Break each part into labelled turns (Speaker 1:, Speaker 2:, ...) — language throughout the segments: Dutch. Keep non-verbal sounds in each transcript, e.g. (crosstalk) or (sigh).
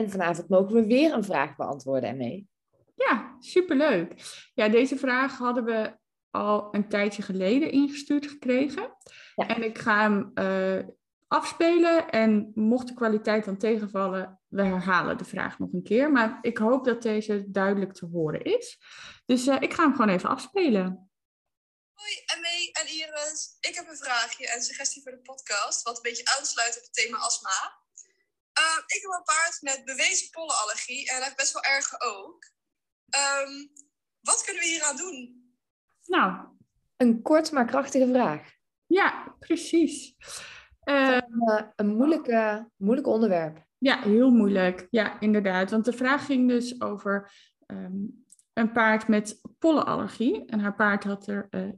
Speaker 1: En vanavond mogen we weer een vraag beantwoorden ermee.
Speaker 2: Ja, superleuk. Ja, deze vraag hadden we al een tijdje geleden ingestuurd gekregen. Ja. En ik ga hem uh, afspelen. En mocht de kwaliteit dan tegenvallen, we herhalen de vraag nog een keer. Maar ik hoop dat deze duidelijk te horen is. Dus uh, ik ga hem gewoon even afspelen.
Speaker 3: Hoi Emmee en Iris. Ik heb een vraagje en suggestie voor de podcast, wat een beetje aansluit op het thema astma. Uh, ik heb een paard met bewezen pollenallergie en hij heeft best wel erge ook. Um, wat kunnen we hier aan doen?
Speaker 2: Nou,
Speaker 1: een kort maar krachtige vraag.
Speaker 2: Ja, precies.
Speaker 1: Uh, een, een moeilijke, moeilijk onderwerp.
Speaker 2: Ja, heel moeilijk. Ja, inderdaad. Want de vraag ging dus over um, een paard met pollenallergie. En haar paard had er uh,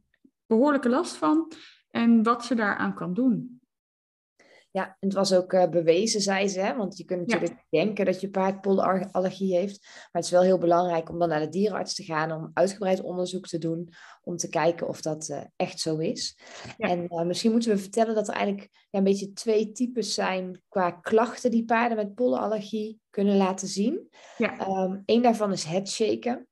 Speaker 2: behoorlijke last van. En wat ze daaraan kan doen.
Speaker 1: Ja, het was ook uh, bewezen, zei ze. Hè? Want je kunt natuurlijk ja. denken dat je paard pollenallergie heeft. Maar het is wel heel belangrijk om dan naar de dierenarts te gaan. Om uitgebreid onderzoek te doen. Om te kijken of dat uh, echt zo is. Ja. En uh, misschien moeten we vertellen dat er eigenlijk ja, een beetje twee types zijn. Qua klachten die paarden met pollenallergie kunnen laten zien.
Speaker 2: Ja.
Speaker 1: Um, Eén daarvan is headshaken.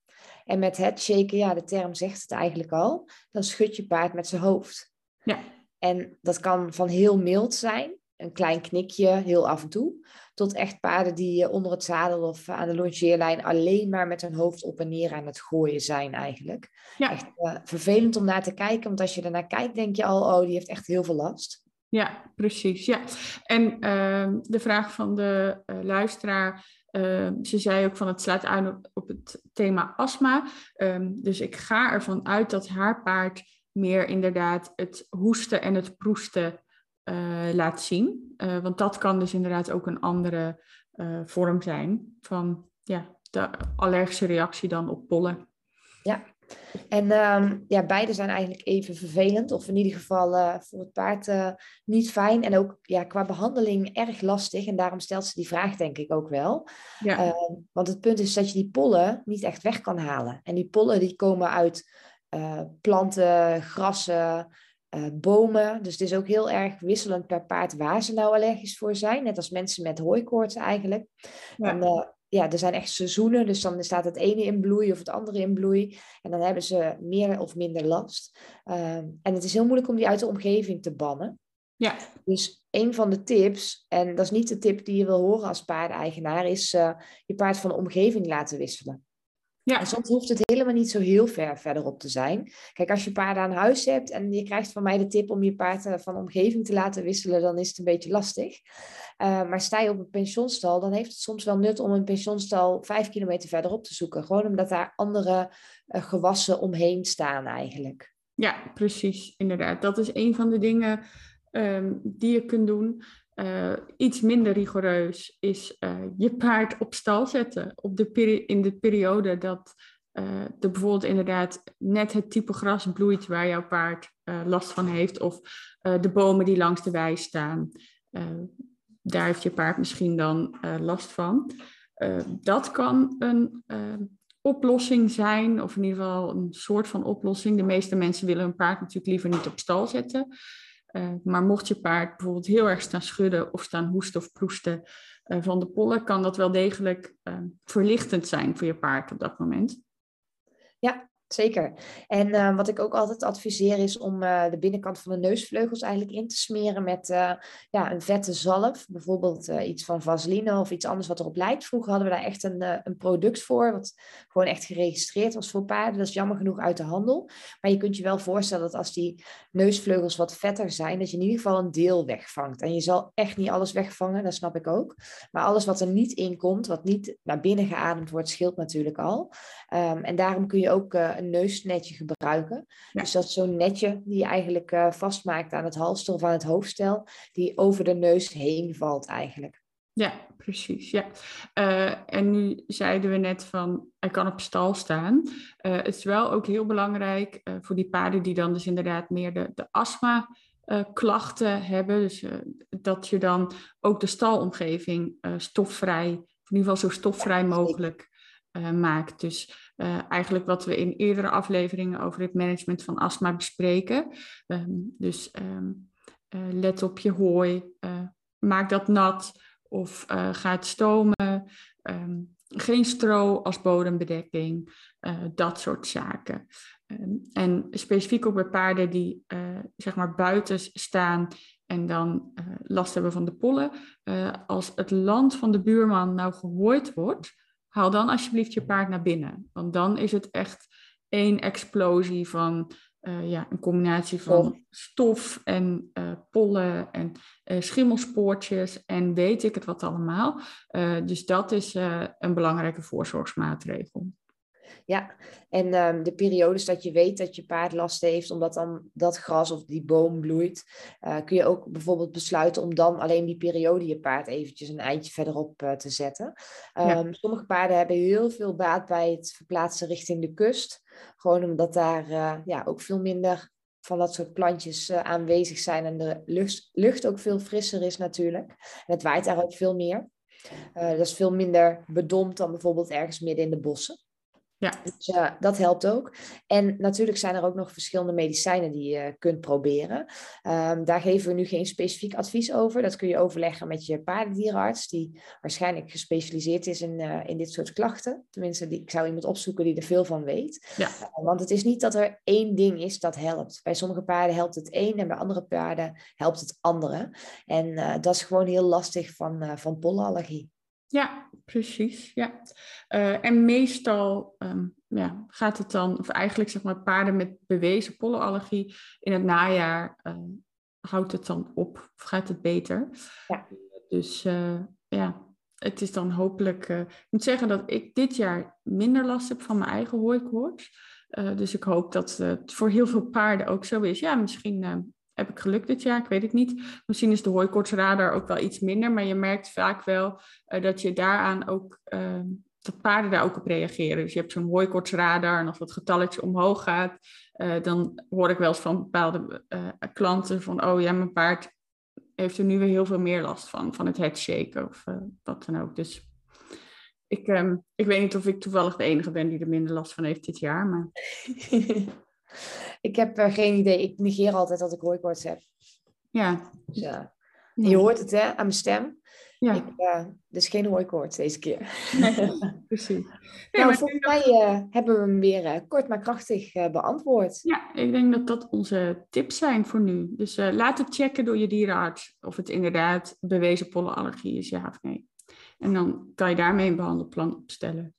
Speaker 1: En met headshaken, ja, de term zegt het eigenlijk al. Dan schudt je paard met zijn hoofd.
Speaker 2: Ja.
Speaker 1: En dat kan van heel mild zijn een klein knikje, heel af en toe. Tot echt paarden die onder het zadel of aan de longeerlijn alleen maar met hun hoofd op en neer aan het gooien zijn eigenlijk.
Speaker 2: Ja.
Speaker 1: Echt uh, vervelend om naar te kijken, want als je ernaar kijkt denk je al, oh die heeft echt heel veel last.
Speaker 2: Ja, precies. Ja. En uh, de vraag van de uh, luisteraar, uh, ze zei ook van het sluit aan op, op het thema astma. Um, dus ik ga ervan uit dat haar paard meer inderdaad het hoesten en het proesten laat zien. Uh, want dat kan dus inderdaad ook een andere uh, vorm zijn van ja, de allergische reactie dan op pollen.
Speaker 1: Ja, en um, ja, beide zijn eigenlijk even vervelend, of in ieder geval voor het paard niet fijn. En ook ja, qua behandeling erg lastig. En daarom stelt ze die vraag denk ik ook wel.
Speaker 2: Ja.
Speaker 1: want het punt is dat je die pollen niet echt weg kan halen. En die pollen die komen uit planten, grassen, uh, bomen. Dus het is ook heel erg wisselend per paard waar ze nou allergisch voor zijn. Net als mensen met hooikoorts eigenlijk.
Speaker 2: Ja.
Speaker 1: En, uh, ja, er zijn echt seizoenen, dus dan staat het ene in bloei of het andere in bloei. En dan hebben ze meer of minder last. Uh, en het is heel moeilijk om die uit de omgeving te bannen.
Speaker 2: Ja.
Speaker 1: Dus een van de tips, en dat is niet de tip die je wil horen als paardeneigenaar, is uh, je paard van de omgeving laten wisselen.
Speaker 2: Ja.
Speaker 1: En soms hoeft het helemaal niet zo heel ver verderop te zijn. Kijk, als je paarden aan huis hebt en je krijgt van mij de tip om je paard van omgeving te laten wisselen, dan is het een beetje lastig. Uh, maar sta je op een pensionstal, dan heeft het soms wel nut om een pensionstal vijf kilometer verderop te zoeken. Gewoon omdat daar andere uh, gewassen omheen staan eigenlijk.
Speaker 2: Ja, precies, inderdaad. Dat is een van de dingen um, die je kunt doen. Uh, iets minder rigoureus is uh, je paard op stal zetten. Op de in de periode dat uh, er bijvoorbeeld inderdaad net het type gras bloeit waar jouw paard last van heeft. Of de bomen die langs de wei staan. daar heeft je paard misschien dan last van. dat kan een oplossing zijn, of in ieder geval een soort van oplossing. De meeste mensen willen hun paard natuurlijk liever niet op stal zetten. Uh, maar mocht je paard bijvoorbeeld heel erg staan schudden of staan hoesten of proesten uh, van de pollen, kan dat wel degelijk uh, verlichtend zijn voor je paard op dat moment.
Speaker 1: Ja, zeker. En uh, wat ik ook altijd adviseer is om uh, de binnenkant van de neusvleugels eigenlijk in te smeren met uh, ja, een vette zalf. Bijvoorbeeld iets van vaseline of iets anders wat erop lijkt. Vroeger hadden we daar echt een, een product voor, wat gewoon echt geregistreerd was voor paarden. Dat is jammer genoeg uit de handel. Maar je kunt je wel voorstellen dat als die neusvleugels wat vetter zijn, dat je in ieder geval een deel wegvangt. En je zal echt niet alles wegvangen, dat snap ik ook. Maar alles wat er niet in komt, wat niet naar binnen geademd wordt, scheelt natuurlijk al. Um, en daarom kun je ook een neusnetje gebruiken. Dus dat is zo'n netje die je eigenlijk uh, vastmaakt aan het halster of aan het hoofdstel, die over de neus heen valt eigenlijk.
Speaker 2: Ja, precies. Ja. en nu zeiden we net van, hij kan op stal staan. het is wel ook heel belangrijk voor die paarden die dan dus inderdaad meer de, de astma uh, klachten hebben. Dus uh, dat je dan ook de stalomgeving uh, stofvrij, in ieder geval zo stofvrij mogelijk maakt. Dus eigenlijk wat we in eerdere afleveringen over het management van astma bespreken. Um, dus um, let op je hooi, maak dat nat of ga het stomen. Um, geen stro als bodembedekking, dat soort zaken. Ehm, en specifiek ook bij paarden die uh, zeg maar buiten staan en dan uh, last hebben van de pollen. Uh, als het land van de buurman nou gehooid wordt, haal dan alsjeblieft je paard naar binnen. Want dan is het echt één explosie van ja, een combinatie van stof en pollen en schimmelspoortjes en weet ik het wat allemaal. dus dat is een belangrijke voorzorgsmaatregel.
Speaker 1: Ja, en um, de periodes dat je weet dat je paard last heeft, omdat dan dat gras of die boom bloeit, uh, kun je ook bijvoorbeeld besluiten om dan alleen die periode je paard eventjes een eindje verderop uh, te zetten. Um, ja. Sommige paarden hebben heel veel baat bij het verplaatsen richting de kust. Gewoon omdat daar uh, ja, ook veel minder van dat soort plantjes aanwezig zijn en de lucht, lucht ook veel frisser is natuurlijk. En het waait daar ook veel meer. dat is veel minder bedompt dan bijvoorbeeld ergens midden in de bossen.
Speaker 2: Ja.
Speaker 1: Dus uh, dat helpt ook. En natuurlijk zijn er ook nog verschillende medicijnen die je kunt proberen. Um, daar geven we nu geen specifiek advies over. Dat kun je overleggen met je paardendierenarts, die waarschijnlijk gespecialiseerd is in, uh, in dit soort klachten. Tenminste, die, ik zou iemand opzoeken die er veel van weet.
Speaker 2: Ja.
Speaker 1: Uh, want het is niet dat er één ding is dat helpt. Bij sommige paarden helpt het een en bij andere paarden helpt het andere. En dat is gewoon heel lastig van, van pollenallergie.
Speaker 2: Ja, precies. Ja. Uh, en meestal um, ja, gaat het dan, of eigenlijk zeg maar paarden met bewezen pollenallergie, in het najaar uh, houdt het dan op of gaat het beter.
Speaker 1: Ja.
Speaker 2: Dus uh, ja, het is dan hopelijk. ik moet zeggen dat ik dit jaar minder last heb van mijn eigen hooikoorts. dus ik hoop dat het voor heel veel paarden ook zo is. Ja, misschien heb ik geluk dit jaar? Ik weet het niet. Misschien is de hooikortsradar ook wel iets minder, maar je merkt vaak wel uh, dat je daaraan ook, uh, dat paarden daar ook op reageren. Dus je hebt zo'n hooikortsradar en als dat getalletje omhoog gaat, uh, dan hoor ik wel eens van bepaalde klanten van, oh ja, mijn paard heeft er nu weer heel veel meer last van, van het headshaken of wat dan ook. Dus ik, um, ik weet niet of ik toevallig de enige ben die er minder last van heeft dit jaar, maar... (laughs)
Speaker 1: ik heb uh, geen idee. Ik negeer altijd dat ik hooikoorts heb.
Speaker 2: Ja.
Speaker 1: Dus, uh, je hoort het hè, aan mijn stem.
Speaker 2: Ja.
Speaker 1: Ik, uh, dus geen hooikoorts deze keer.
Speaker 2: Nee, (laughs) precies.
Speaker 1: Nee, (laughs) nou, volgens mij hebben we hem weer kort maar krachtig beantwoord.
Speaker 2: Ja, ik denk dat dat onze tips zijn voor nu. Dus laat het checken door je dierenarts of het inderdaad bewezen pollenallergie is, ja of nee. En dan kan je daarmee een behandelplan opstellen.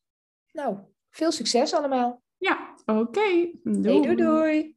Speaker 1: Nou, veel succes allemaal.
Speaker 2: Ja, oké. Okay.
Speaker 1: Doei. Hey, doei doei.